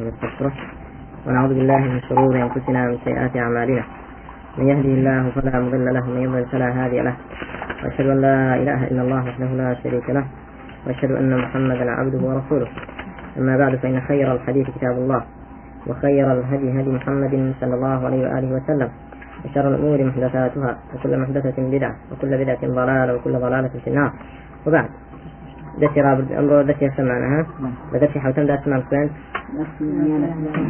ونستغفره ونعوذ بالله من شرور أنفسنا ومن سيئات أعمالنا. من يهده الله فلا مضل له ومن يضلل فلا هادي له. وأشهد أن لا إله إلا الله وحده لا شريك له. وأشهد أن محمدا عبده ورسوله. أما بعد فإن خير الحديث كتاب الله. وخير الهدي هدي محمد صلى الله عليه وآله وسلم. وشر الأمور محدثاتها وكل محدثة بدعة وكل بدعة ضلالة وكل ضلالة في النار. وبعد دسي رابط أمره دسي سمعناها بدسي حوتم داس مالكوين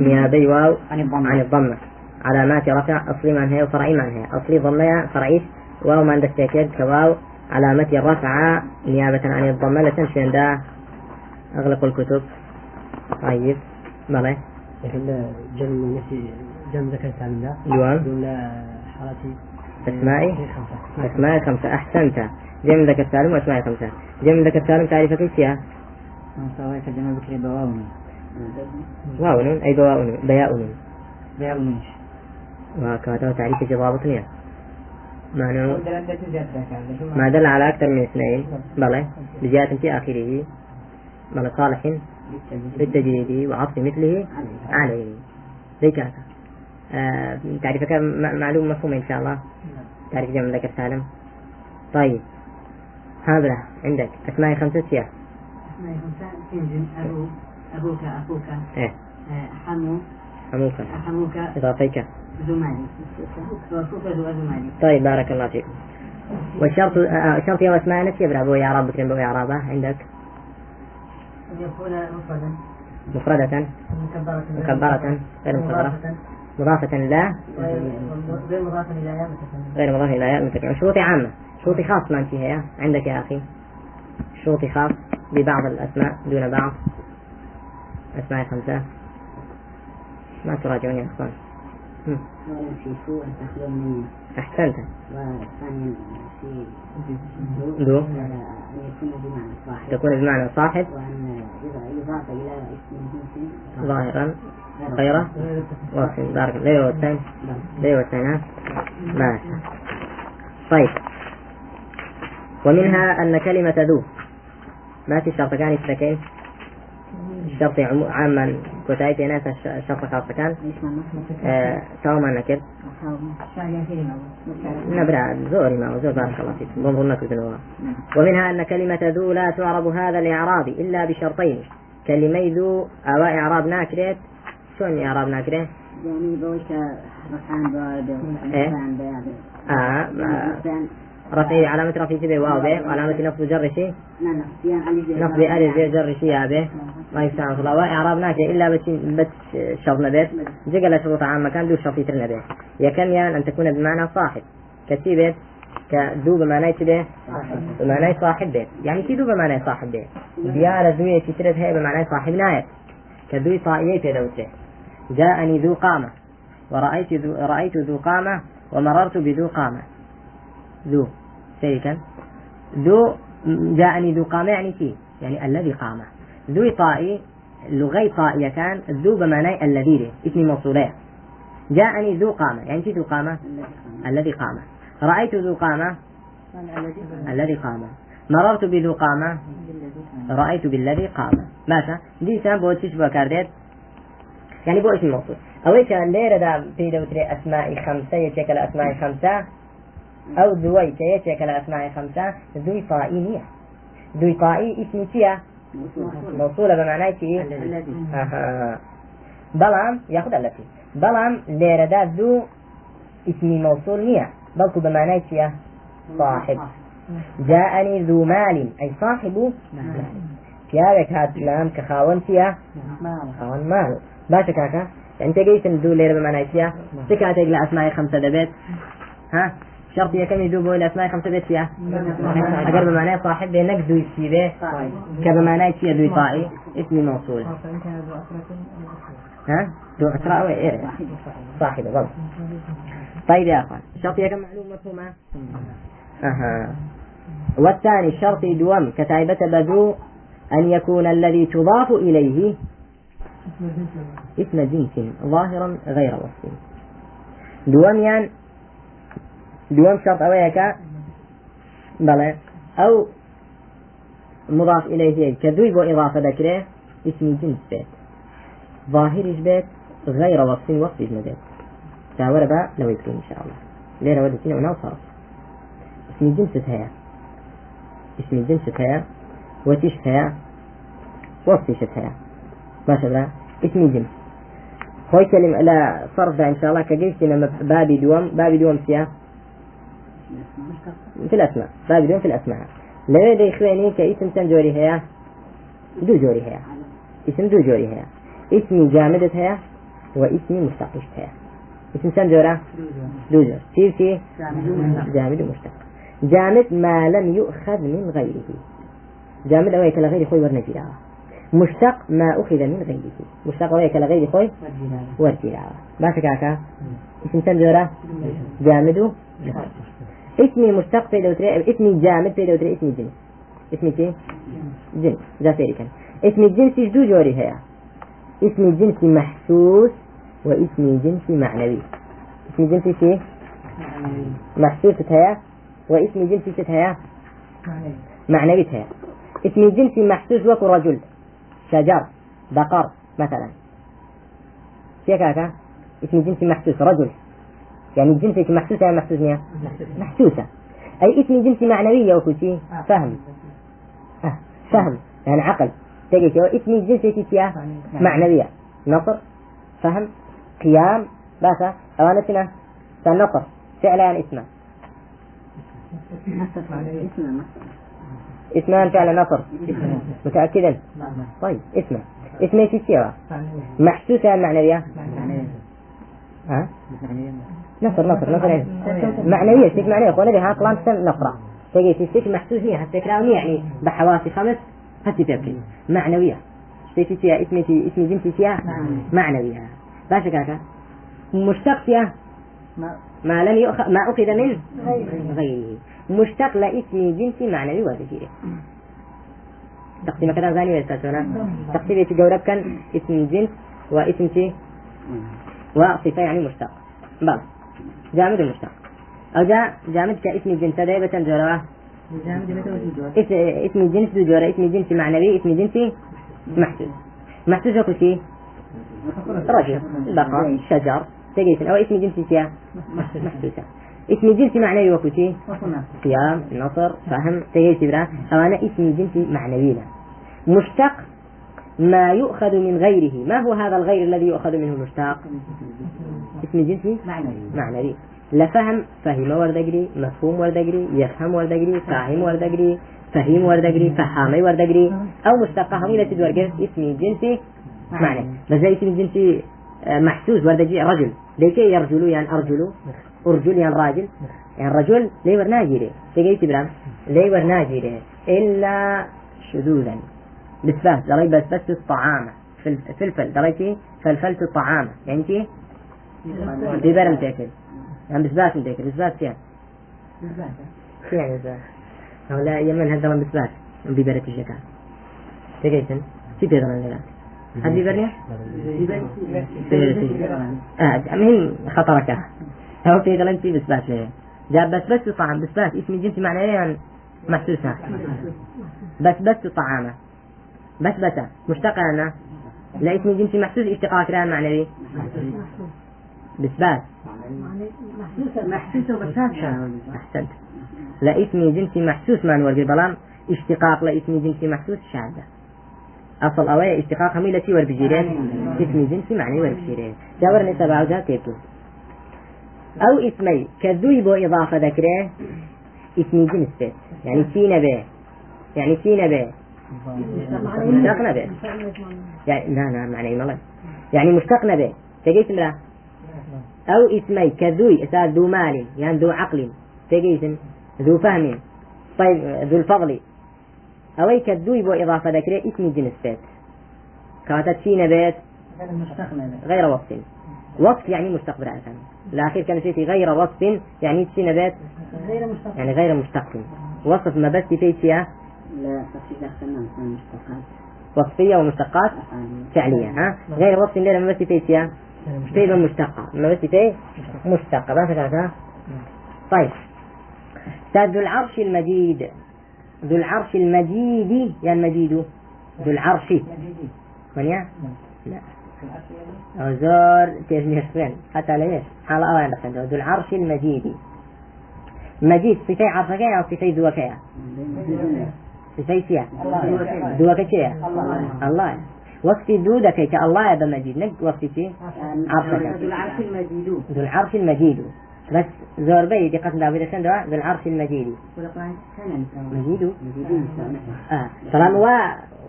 نيابي واو. عن الضمة. عن علامات رفع أصلي من هي وفرعي من هي. أصلي ضمة فرعيش واو من دستيكيد كواو. علامة الرفع نيابة عن الضمة. لتنشين دا أغلق الكتب. طيب. بلى. لكن جم نسي جم ذكر سالم لا جوان دون حالتي. أسمائي. أسماء خمسة. أحسنت. جمع ذكر سالم وأسماء خمسة جمع ذكر سالم تعريفك إيش يا؟ سواء ترجمة بكري بواون أي بواو نون بياء نون. بيعونيش وكما تعريف جوابة معنى ما دل على أكثر من اثنين. بلى بجهة في آخره. بلى صالح بالتجريد وعطف مثله عليه. زي كذا آه تعريفك معلوم مفهوم إن شاء الله. تعريف جمع ذكر سالم طيب. هذا عندك أسماء خمسة سياح اسمعي خمسة تنزل أبو أبوك أخوك. إيه. آه، حمو. حموك. حموك. إضافيك. زمالي وأخوك ذو زمالي طيب بارك الله فيك. والشرط آه الشرط يا أسماء نفسي يبرع أبو إعراب بكرين أبو إعرابه عندك يكون مفردا. مفردة. مكبرة. مكبرة. غير مصغرة مضافة. لا. غير مضافة إلى ياء متكلم غير مضافة إلى ياء متكلم شروطي عامة. شروطي خاص ما هي عندك يا أخي. شروطي خاص ببعض الأسماء دون بعض. أسماء خمسة. ما تراجعون يا مني أحسنت. وثانيا صاحب تكون بمعنى صاحب. ظاهرا. غير وصف بارك غير والثاني غير والثاني؟ ماشي طيب. ومنها أن كلمة ذو. ما في شرط كان السكين الشرط عاما. كتايت ناس الشرط آه سواء ما نكر كلمة نبرع زوري ما زور بارك الله فيك. انظر نكر ومنها أن كلمة ذو لا تعرب هذا الإعراب إلا بشرطين. كلمي ذو أو إعراب ناكرت شلون إعراب ناكرت؟ يعني إيه؟ رفعان بياض آه رفعي علامة رفعي تبي واو به. وعلامة نصب جر شيء؟ نصب ألف زي جر شيء به. ما يستعمل الله. وإعراب ناكرت إلا بس بس شرط نبت جقل شروط عامة كان دو شرط يتر نبت يكن يعني أن تكون بمعنى صاحب. كتيبت كذو بمعنى تبه بمعنى صاحب به. يعني في ذو بمعنى صاحب به. ديار ذوية تترد هي بمعنى صاحب نايت. كذوي طائية تدوته جاءني ذو قامة. ورأيت ذو رأيت ذو قامة ومررت بذو قامة. ذو. شيئا ذو جاءني ذو قامة يعني شيء يعني الذي قام ذو طائي لغي طائية كان ذو بمعنى الذي له. اسم موصولية جاءني ذو قامة. يعني شي ذو قامة؟ الذي قام رأيت ذو قامة؟ الذي قام مررت بذو قامة؟ رأيت بالذي قام ماشا دي سان بو تشبه كارديت يعني بو اسم موصول. أو كان ليرة دا في دوتري أسماء خمسة يتشكل أسماء خمسة. أو ذوي يتشكل أسماء خمسة؟ ذوي طائينية ذوي طائي اسم تيا موصولة بمعنى تي الذي. أها. بلام ياخذ التي. بلام ليرة دا ذو اسم موصول نية بلكو بمعنى تيا صاحب. جاءني ذو مال. أي صاحب؟ مال پیاوێک هات لام کە خاوەنتیە خاوەن مال. باشە کاکە يعني تێگەیتن دوو لێرە بەمانایتیە چ کاتێک لە ئەسمای خەمسە دەبێت ها؟ شرط یەکەمی دوو بۆی لە ئەسمای خەمسە بێت چیە ئەگەر بەمانای صاحب چی بێ کە بەمانای چیە دووی طائی اسمی موصول. ذو ها دو أسراء إيه؟ صاحب. بالضبط طيب يا أخوان الشرط يكون معلوم مفهومة. أها. والثاني الشرط دوم كتائبة بذو أن يكون الذي تضاف إليه اسم جنس ظاهرا غير وصف. دوم دوم شرط أويك بلى أو مضاف إليه كذوي بو إضافة ذكره اسم جنس بيت ظاهرش بيت غير وصف وصف مبيت تاور با لو يكون إن شاء الله ليرة ودتين وناو صرف اسم جنس هيا اسم جنس هيا وتش هيا وصفش هيا ما شاء الله اسم جنس. خوي كلمة لا صرف إن شاء الله كجيش بابي دوم بابي دوم سيا في الأسماء. دوم في الأسماء. لو دي خويني كإسم تنجوري هيا؟ دو جوري هيا. إسم دو جوري هيا. اسمي جامدة هيا واسمي مشتقش هيا. إسم كم جورة؟ دو جور كيف كيف؟ جامد ومشتق جامد ما لم يؤخذ من غيره. جامد أويك لغير خوي ورنجي مشتق ما أخذ من غيره. مشتق أويك لغير خوي ورجي ما كاكا. إسم كم جورة؟ جامد اسمي مشتق في دوتري اسمي جامد في دوتري اسمي جنس اسمي كي؟ جنس جا فيري كان اسم الجنس دو جوري هيا؟ اسم الجنس محسوس واسم جنس معنوي. اسم جنس شيء محسوس هيا؟ واسم جنس هيا؟ معنوي هيا. اسم جنس محسوس وكو رجل. شجر. بقر. مثلا. كيف اسم جنس محسوس. رجل. يعني الجنس محسوسة يا محسوسة محسوسة أي اسم جنس معنوية وكو فهم. آه. فهم. يعني عقل. تجي شو؟ اسم الجنس تيا معنوية. نصر فهم قيام باسا أوانا سنة سنقر فعلا يعني اسمه اسمان فعل نصر. متأكدا؟ طيب اسمه اسمه تيا محسوسة معنوية. ها؟ نصر نصر نصر. معنوية شيء معنوية. قولنا بها طلان سن نقرأ. تجي تشتك محسوسية حتى كلامي يعني بحواسي خمس هاتي تبكي معنوية. شتيتي فيها اسمي في اسمي جنسي فيها معنوية. باشا كاكا مشتق فيها ما. لم يؤخذ ما أخذ من؟ غيره مشتق لاسم جنسي معنوي وتجيري تقسيم كذا زاني ولا تقسيم جورب كان اسم جنس واسم شيء. وصفة يعني مشتق. بس. جامد المشتق أو جامد كاسم جنس هذا يبتن جوربه اسم جنس دو جورة. اسم جنس معنوي اسم جنسي محسوس. محسوس اكو شيء رجل بقر شجر تجيس أو اسم جنسي فيها محسوسة. اسم جنسي معنوي وكو شيء صيام نصر فهم تجيس برا أو أنا اسم جنسي معنوي مشتق ما يؤخذ من غيره. ما هو هذا الغير الذي يؤخذ منه المشتق اسم جنسي معنوي. معنوي. لفهم فهم وردقري مفهوم وردقري يفهم وردقري فاهم وردقري فهيم وردقري فهامي وردقري أو مشتقة هم إلى تدور اسمي جنسي معنى بس اسم جنسي آه، محسوس وردقري رجل. ليكي يرجلو يعني أرجلو أرجل يعني راجل. يعني رجل لي ورناجري تجي تبرم لي ورناجري إلا شذوذا. بسبات دلي بس بس الطعام. فلفل. دليتي فلفلت الطعام. يعني تي ببرم تأكل. يعني بثبات ذاك بثبات كيف؟ بثبات شو يعني. بثبات؟ أو لا يمن هذا من بثبات بيبرة الشكا تجيسن شو تقدر لا هذا بيبرني؟ آه مهم. خطرك. هو في غلط في بثبات ليه جاب بس بس طعام بثبات اسم جنسي معناه يعني محسوسة. بس بس طعامة بس بس. مشتق أنا. لا اسم جنسي محسوس اشتقاق كلام معنوي. بثبات أحسنت. لا اسمي جنسي محسوس ما نورقي بلام اشتقاق لا اسمي جنسي محسوس شاذة. أصل أوي اشتقاق همي لتي ور بجيرين اسمي جنسي معني ور بجيرين جاور نسبة وجهة كيبتو أو اسمي. كذوي بو إضافة ذكره. اسمي جنس. بيت يعني سين به. يعني سين به. مشتقنا به. يعني لا لا معنى مالك يعني مشتقنا به. تجيت مرة أو اسمي كذوي أساس ذو مال يعني ذو عقل. تجيسن ذو فهم. طيب ذو الفضل. أو كذوي بو إضافة ذكرى اسم جنس بيت؟ كاتت فينا بيت. غير وصف. وصف يعني مستقبل أسان الأخير كان شيء غير وصف يعني فينا بيت؟ غير مشتق يعني غير مشتق وصف ما بس في فيها لا وصفية ومشتقات فعلية. ها؟ غير وصف ما بس في فيها فعل مشتقة. ما بس فيه مشتقة. ما فكرتها طيب. ذو العرش المجيد. ذو العرش المجيد. يا المجيد. ذو العرش. من يا؟ لا. أو زور تيزنيشفين حتى ليش حال أوان دخل ذو العرش المجيد. مجيد صفي عرشك أو صفي ذوكيا صفي سيا ذوكيا الله وصفي ذودك كالله يا مجيد نك وصفي شي ذو العرش المجيد. ذو العرش المجيد. بس زور بي دي سندوا ذو العرش المجيد. مجيد؟ آه. طالما و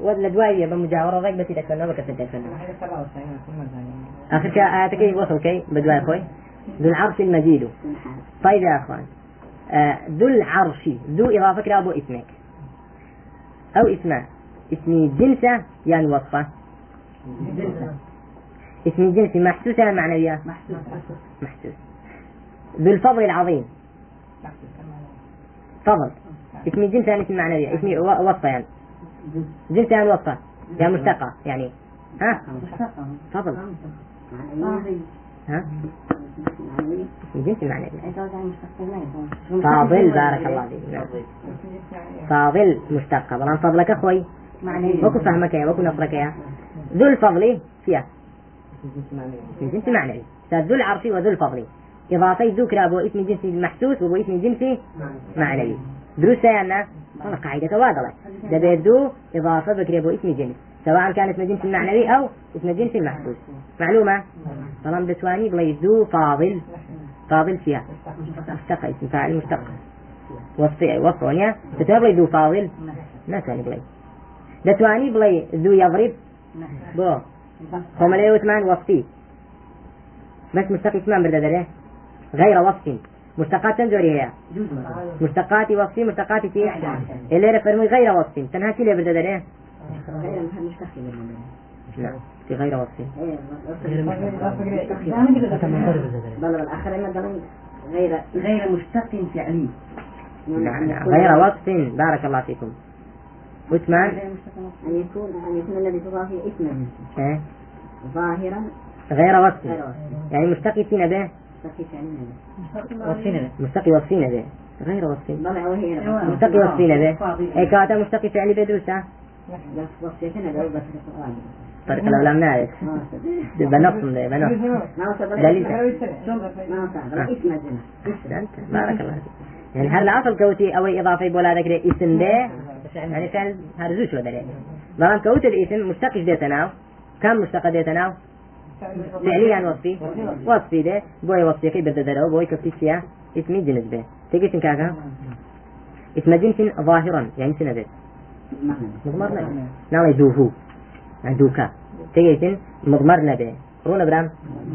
ولا دواية بمجاورة ضيق بس يتكلم بك تتكلم آخر شيء آياتك وصل كي. بدواية خوي. ذو العرش المجيد. طيب يا أخوان. آه ذو العرش. ذو إضافة كده أبو اسمك أو اسمه اسمي جنسة يعني وصفة. اسمي جنسي محسوس ولا معنوية؟ محسوس ذو الفضل العظيم. فضل. اسمي جنس يعني اسم معنوية. اسمي و- وصفة يعني. جنس يعني وصفة. يعني مشتقة يعني. ها؟ فضل. ها؟ جنس معنوي فاضل بارك الله فيك. نعم. فاضل مشتقة بلان فضلك أخوي. وكو فهمك يا وكو نصرك يا. ذو الفضل فيها اسم جنس معنوي. ذو العرش وذو الفضل. إضافة ذكر أبو اسم جنسي محسوس وأبو اسم جنسي معنوي. دروس أنا والله قاعدة واضحة. ده بيدو إضافة بكري أبو اسم جنس. سواء كان اسم جنس معنوي أو اسم جنس محسوس معلومة؟ طالما بتواني بلا ذو فاضل. فاضل فيها. مشتق اسم فاعل مشتق وصف وصف ونيا تتواني ذو فاضل. ما تواني بلاي ده تواني بلاي ذو يضرب. بو. هم لا يوتمان وصفي. بس مشتق اسمان برددره غير وصف. مشتقات تنزوري هي. مشتقات وصفي مشتقات في اللي رفرمي غير وصف. تنها كي برددره نعم في غير وصف بل الآخر مثلا غير غير مشتق فعلي. نعم نعم. غير وصف بارك الله فيكم. عثمان أن يكون أن يكون الذي تضاف اسما إيه؟ ظاهرا غير وصف غير يعني مشتقي فينا به. مشتق مشتقي وصفينا به. غير وصف ضلع وهي مشتقي وصفينا به. اي كاتا مشتقي فعلي بدروسة بس طريق نعرف ما وصل بنص ده وصل دليل بارك الله فيك يعني هل الأصل كوتي أو إضافة بولا ذكر اسم به يعني كان هرزوش بدل بلان كوت الاسم مشتق ديتناو كم مشتق ديتناو فعليا وصفي وصفي ده بوي وصفي كي بدل درو بوي كفتي فيها اسمي جنس به تيجي تنكاكا اسم جنس ظاهرا يعني معنى مضمر نبي. ناوي دوهو يعني دوكا تيجي مضمر نبي رونا برام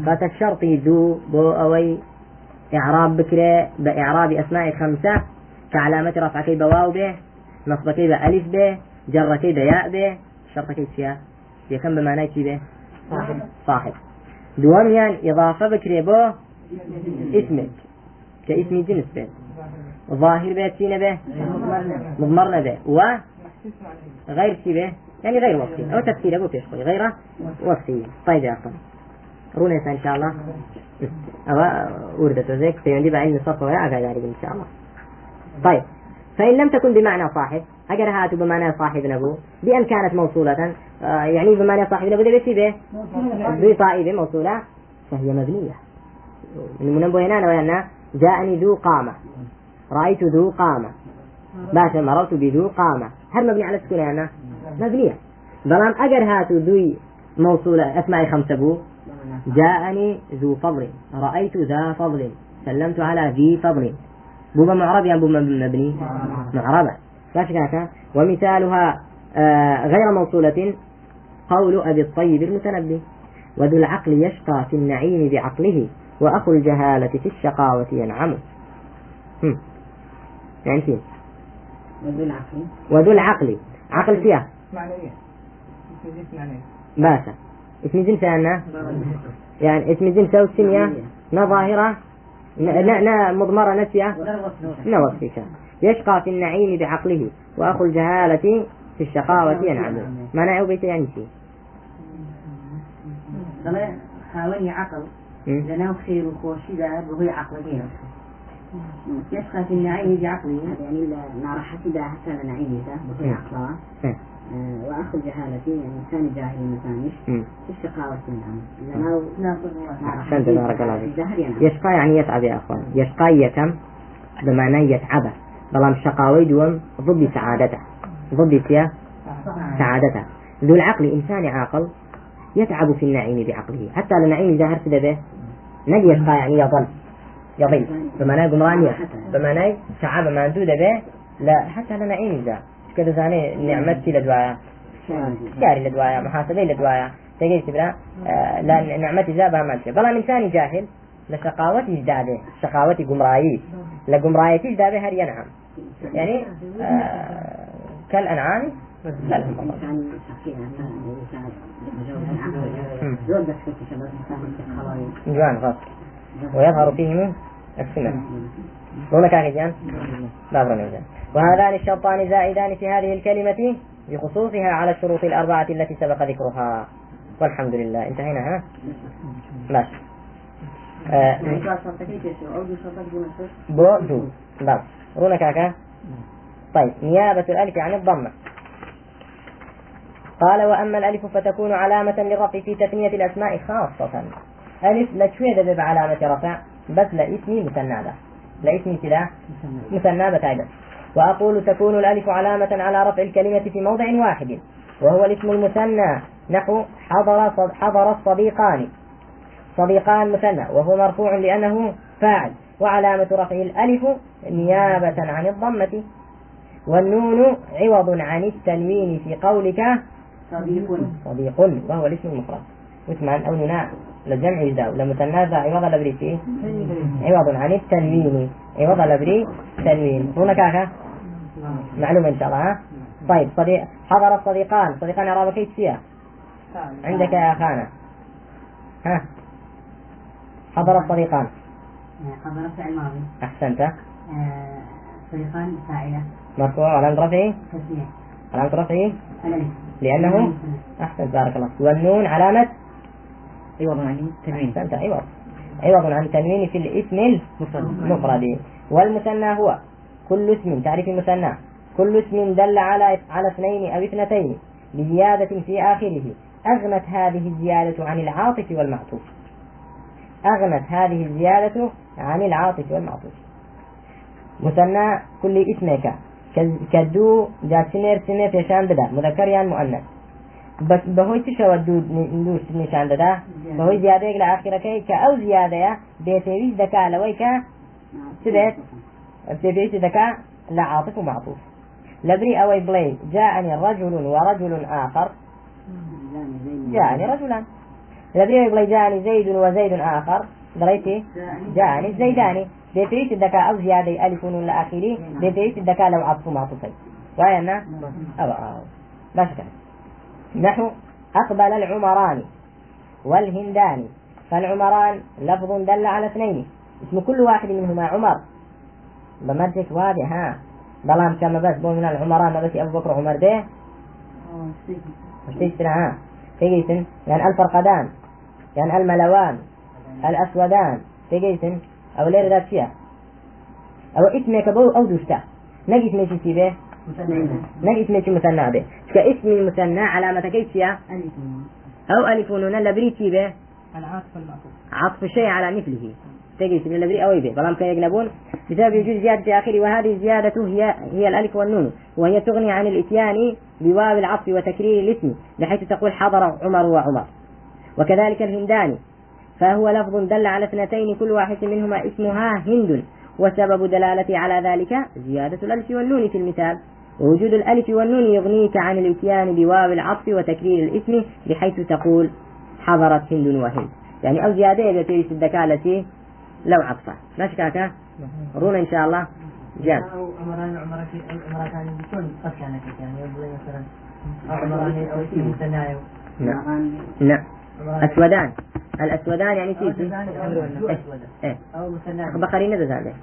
فالشرط ذو بو أوي إعراب بكرة بإعراب أسماء خمسة. كعلامة رفع كي بواو به نصب كي بألف به جر كي بياء به شرط كي فيها يكم بمعنى كي به صاحب. صاحب. دوام يعني إضافة بكرة بو اسمك كاسم جنس به ظاهر به تينا به مضمرنا به و غير شي به يعني غير وصفي أو تفسير أبو فيش خوي غير وصفي طيب يا أخوان رونا إن شاء الله. أو وردت وزيك في عندي بعلم الصف ولا أقعد إن شاء الله. طيب. فإن لم تكن بمعنى صاحب أجر هاتوا بمعنى صاحب نبو. بأن كانت موصولة آه يعني بمعنى صاحب نبو ده به بصائب موصولة فهي مبنية. من منبه هنا وأن جاءني ذو قامة. رأيت ذو قامة. باشا مررت بذو قامة. هل مبني على السكون مبنية. بلام أجر هاتوا ذو موصولة أسماء خمسة بو جاءني ذو فضل رأيت ذا فضل سلمت على ذي فضل. بوبا معرب يعني بوبا مبني. معربة. فاش كاكا؟ ومثالها آه غير موصولة قول أبي الطيب المتنبي. وذو العقل يشقى في النعيم بعقله وأخو الجهالة في الشقاوة ينعم. هم. يعني وذو العقل. وذو العقل. عقل فيها؟ معنوية. اسم جنس معنوي. باشا اسم جنس أنا؟ يعني اسم جنس أو السمية نا ظاهرة؟ نا, نا, نا مضمرة نسية؟ نا وصفية يشقى في النعيم بعقله وأخو الجهالة في الشقاوة ينعم. معناه بيت يعني شيء. ضلع خاوني عقل. هم؟ لنا خير وخوشي ده بهي عقل يشقى في النعيم بعقله يعني نار حسدة حتى نعيم بكل عقلها إيه. آه، وأخذ جهالتي. يعني إنسان جاهل مثانش مم. في الشقاوة النعم. لأنه أحسنت بارك الله فيك يشقى يعني يتعب يا أخوان. يشقى يكم بمعنى يتعب بلام شقاوي دوم ضد سعادته. ضد سعادته. ذو العقل إنسان عاقل يتعب في النعيم بعقله. حتى النعيم إذا هرسد به نجي يشقى يعني يضل يضل بمعنى قمرانية بمعنى تعب ما أنتو به. لا حتى النعيم إذا كذا زاني نعمتي لدوايا. شاري لدوايا محاسبة لدوايا. تجي تبرا آه لا نعمتي ذا ما تشي بلا إنسان جاهل لشقاوتي ازداده شقاوتي قمرايي لقمرايتي ازداده هر ينعم. يعني آه كالأنعام. لا جوان غصب. ويظهر فيهم السنة. هناك أخيان لا برنامج وهذان الشرطان زائدان في هذه الكلمة بخصوصها على الشروط الأربعة التي سبق ذكرها. والحمد لله. انتهينا ها؟ ماشي آه، بو دو بس رونا كاكا طيب. نيابة الألف عن الضمة. قال وأما الألف فتكون علامة للرفع في تثنية الأسماء خاصة. ألف لا تشوي بعلامة رفع بس لاسمي مثنى به لاسمي كذا مثنى بتاعي وأقول تكون الألف علامة على رفع الكلمة في موضع واحد. وهو الاسم المثنى. نحو حضر صد حضر الصديقان. صديقان مثنى. وهو مرفوع لأنه فاعل. وعلامة رفعه الألف نيابة عن الضمة. والنون عوض عن التنوين في قولك صديق. صديق. وهو الاسم المفرد. واسمان أو نناء لجمع يزداو لمثنى ذا عوض لبريتي عوض عن التنوين. عوض لبري تنوين. هنا كاكا معلومة إن شاء الله ها؟ طيب صديق حضر الصديقان. صديقان عرابة كيف فيها؟ عندك يا أخانا. ها؟ حضر الصديقان. حضر فعل ماضي أحسنت. آه، صديقان فاعلة. مرفوع. علامة رفعه تسمية. علامة رفعه الألف لأنه؟ أحسنت بارك الله. والنون علامة؟ عوض عن تنوين. أحسنت عوض عوض عن تنوين في الاسم المفرد والمثنى هو. كل اسم تعريف المثنى. كل اسم دل على على اثنين أو اثنتين بزيادة في آخره. أغنت هذه الزيادة عن العاطف والمعطوف. أغنت هذه الزيادة عن العاطف والمعطوف. مثنى كل اسمك. كدو جات سنير سنير فيشان بدا. مذكر يعني مؤنث. بس بهوي تشوى الدود ندوش نشان ددا بهوي زيادة إلى آخرة كي كأو زيادة بيتويش دكا لويك سبت. بيتويش دكا لعاطف ومعطوف لبري أوي بلاي جاءني رجل ورجل آخر. جاءني رجلان. لبري أوي بلاي جاءني زيد وزيد آخر. دريتي جاءني زيداني. بيتويش الدكاء أو زيادة ألف ولا آخره بيتويش الدكاء لو عطف ومعطوفين وأنا أو أو ما شكرا نحو أقبل العمران والهندان. فالعمران لفظ دل على اثنين. اسم كل واحد منهما عمر. بمرجك واضح ها؟ بلام كما بس بو من العمران ما بس أبو بكر عمر ده مش ها؟ تيجيسن يعني الفرقدان يعني الملوان الأسودان. تيجيسن أو لير ذات فيها أو اسمك بو أو دوشتا. نجي اسمك سيبه نجي اسمك مثنى به كاسم المثنى علامة كيف فيها أو ألف ونون. لبري به العاطف المعطوف. عطف الشيء على مثله. تجي من اللبري أو به بلام كي يقلبون بسبب وجود زيادة في آخره وهذه الزيادة هي هي الألف والنون وهي تغني عن الإتيان بواو العطف وتكرير الاسم بحيث تقول حضر عمر وعمر. وكذلك الهنداني فهو لفظ دل على اثنتين كل واحد منهما اسمها هند. وسبب دلالة على ذلك زيادة الألف والنون في المثال. ووجود الألف والنون يغنيك عن الإتيان بواو العطف وتكرير الاسم بحيث تقول حضرت هند وهند. يعني أو زيادة التي في الذكاء التي لو عطفة. ماشي كاكا؟ رونا إن شاء الله. جان أو عمران عمرك عمران بيكون أفشانك يعني يقول مثلا أو عمران أو مثنى نعم. نعم أسودان. الأسودان يعني تيجي إيه إيه. أو مثنى بخاري نزل هذا.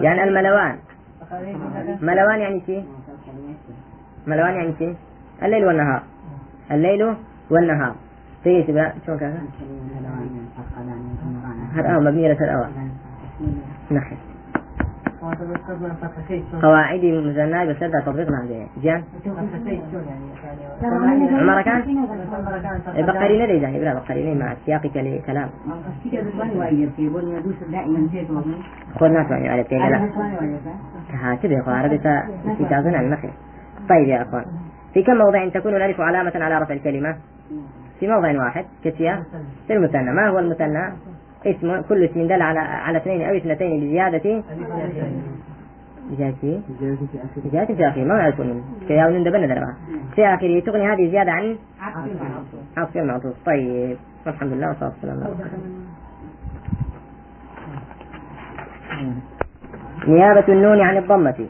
يعني الملوان. ملوان يعني شيء؟ ملوان يعني شيء؟ الليل والنهار. الليل والنهار. تيجي تبقى شو كذا؟ هذا أو مبنية للأول نحن. قواعدي بس هذا تطبيقنا عليه جان عمر كان بقرينة دي يعني بلا بقرينة مع سياق كلام. خذنا يعني على كي لا. أخوان عربي استيقاظنا المخي. طيب يا أخوان. في كم موضع تكون الالف علامة على رفع الكلمة؟ في موضع واحد كسيا في المثنى. ما هو المثنى؟ اسم كل اسم دل على على اثنين أو اثنتين بزيادة. بزيادة. زيادة في آخره. ما يعرف منه كي من دبنا دربها في آخره تغني هذه زيادة عن عطف المعطوف. طيب. والحمد لله والصلاة والسلام على نيابة النون عن الضمة.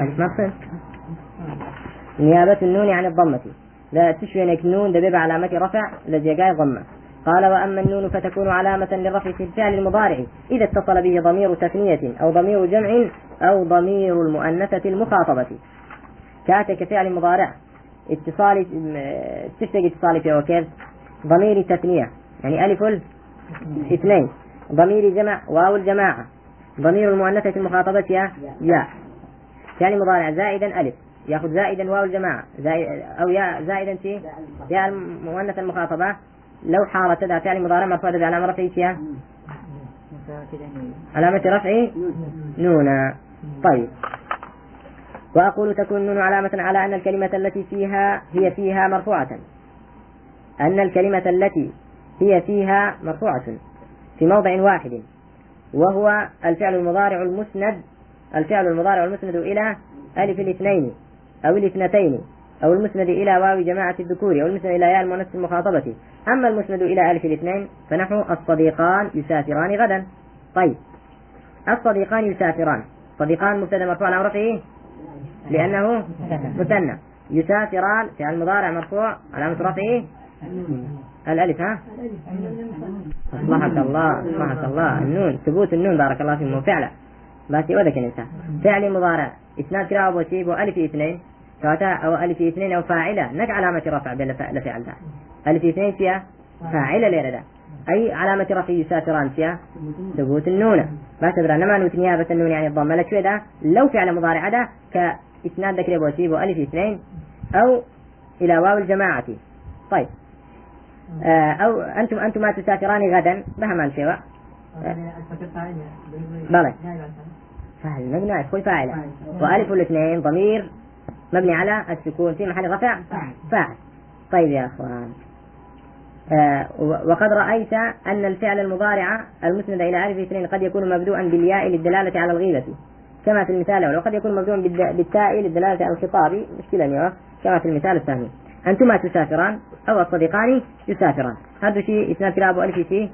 ألف مقصد نيابة النون عن الضمة. لا تشوينك نون دبيب علامة رفع. الذي جاي ضمة. قال وأما النون فتكون علامة للرفع في الفعل المضارع إذا اتصل به ضمير تثنية أو ضمير جمع أو ضمير المؤنثة المخاطبة. كاتك فعل مضارع اتصال تشتق اتصال في وكيف ضمير تثنية يعني ألف اثنين ضمير جمع واو الجماعة ضمير المؤنثة المخاطبة يا يا. فعل مضارع زائدا ألف يأخذ زائدا واو الجماعة زائد أو يا زائدا في يا المؤنث المخاطبة. لو حارت تدع فعل مضارع مرفوع تدع علامة رفعه فيها علامة رفعه نونا طيب. وأقول تكون النون علامة على أن الكلمة التي فيها هي فيها مرفوعة. أن الكلمة التي هي فيها مرفوعة في موضع واحد وهو الفعل المضارع المسند الفعل المضارع المسند إلى ألف الاثنين أو الاثنتين. أو المسند إلى واو جماعة الذكور أو المسند إلى ياء المؤنث المخاطبة. أما المسند إلى ألف الاثنين فنحو الصديقان يسافران غدا. طيب. الصديقان يسافران. صديقان مبتدا مرفوع على رفعه لأنه مثنى. يسافران فعل المضارع مرفوع علامة رفعه؟ الألف ها؟ أصلحك الله أصلحك الله. النون ثبوت النون بارك الله فيكم فعلا. بس وذاك الإنسان. فعل مضارع. إسناد كراء وشيب وألف اثنين. سواء أو ألف اثنين أو فاعلة. نك علامة رفع بين لفعل ذا ألف اثنين فيها فاعلة ليرة أي علامة رفع يسافران فيها ثبوت النون. ما تبرا نما نوت نيابة النون يعني الضمة. لك ذا لو فعل مضارع هذا كإسناد ذكر وشيب وألف اثنين أو إلى واو الجماعة. طيب. آه أو أنتم أنتما تسافران غدا. بها ما بلى. فاعل. مبني على فاعلة وألف الاثنين ضمير. مبني على السكون في محل رفع فاعل. طيب يا أخوان. آه وقد رأيت أن الفعل المضارع المسند إلى ألف اثنين قد يكون مبدوءا بالياء للدلالة على الغيبة. كما في المثال الأول وقد يكون مبدوءا بالتاء للدلالة على الخطاب. مشكلة اليوم كما في المثال الثاني. أنتما تسافران أو الصديقان يسافران. هذا شيء إسناد كلاب ألف فيه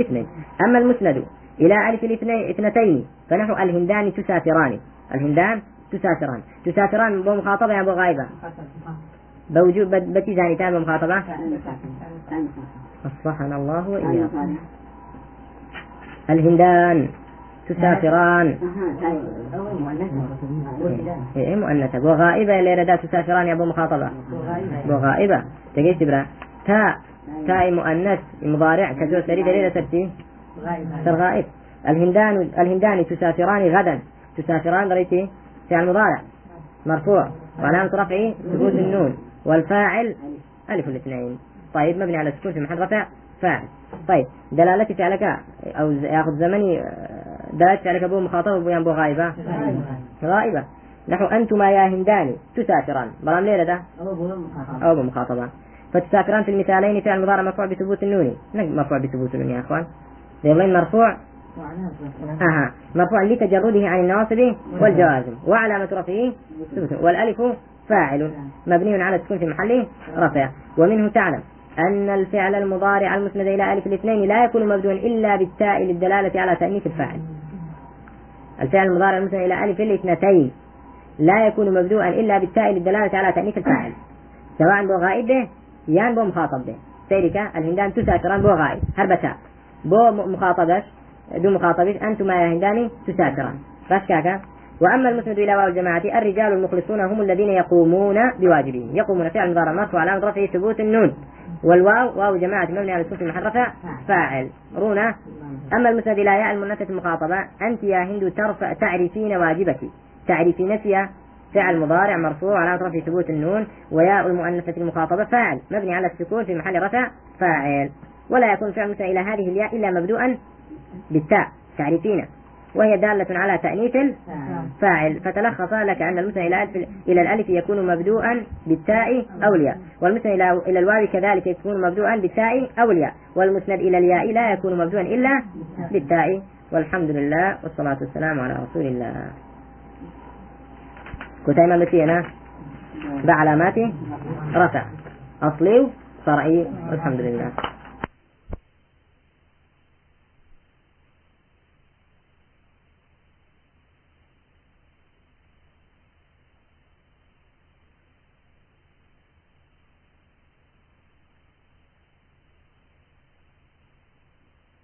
اثنين. أما المسند إلى ألف الاثنين اثنتين فنحو الهندان تسافران. الهندان تسافران تسافران بمخاطبة أبو غايبة؟ بوجود بتي ثاني تام بمخاطبة أصلحنا الله وإياكم. الهندان تسافران إيه مؤنثة. وغائبة اللي ردا تسافران يا ابو مخاطبة. وغائبة تجيش تبرا. تاء تاء مؤنث مضارع كزو سري دليل ترتي غائب الهندان الهندان تسافران غدا. تسافران دريتي فعل مضارع مرفوع. وعلامة رفعه ثبوت النون. والفاعل ألف الاثنين. طيب مبني على السكون في محل رفع فاعل. طيب دلالة فعلك أو ياخذ زمني دلالة فعلك أبو مخاطب أبو ينبو غائبة غائبة نحو أنتما يا هندان تسافران. برام ليلة ده؟ أو أبو مخاطبة. فتسافران في المثالين فعل مضارع مرفوع بثبوت النون. مرفوع بثبوت النون يا أخوان. ضمن مرفوع أها مرفوع لتجرده عن النواصب والجوازم. وعلامة رفعه والألف فاعل. مبني على السكون في محله رفع. ومنه تعلم أن الفعل المضارع المسند إلى ألف الاثنين لا يكون مبدوءا إلا بالتاء للدلالة على تأنيث الفاعل. الفعل المضارع المسند إلى ألف الاثنتين لا يكون مبدوءا إلا بالتاء للدلالة على تأنيث الفاعل. سواء بو غائب به يان بو مخاطب به. سيرك الهندان تسافران بو غائب. هربتا. بو مخاطبش دو مخاطبش أنتما يا هنداني تسافران بس كاكا وأما المسند إلى واو الجماعة الرجال المخلصون هم الذين يقومون بواجبهم. يقومون فعل مضارع مرفوع علامة رفعه ثبوت النون. والواو واو جماعة مبني على السكون محل رفع فاعل. رونا أما المسند إلى ياء المؤنثة المخاطبة أنت يا هند ترفع تعرفين واجبك. تعرفين نفي فعل مضارع مرفوع على رفع ثبوت النون. وياء المؤنثة المخاطبة فاعل. مبني على السكون في محل رفع فاعل. ولا يكون فعل مسند إلى هذه الياء إلا مبدوءا. بالتاء تعرفين وهي دالة على تأنيث الفاعل. فتلخص لك أن المسند إلى الألف إلى الألف يكون مبدوءا بالتاء أو الياء. والمسند إلى إلى الواو كذلك يكون مبدوءا بالتاء أو الياء. والمسند إلى الياء لا يكون مبدوءا إلا بالتاء. والحمد لله والصلاة والسلام على رسول الله. كتيمة متينا بعلامات رفع. أصلي؟ وفرعي والحمد لله.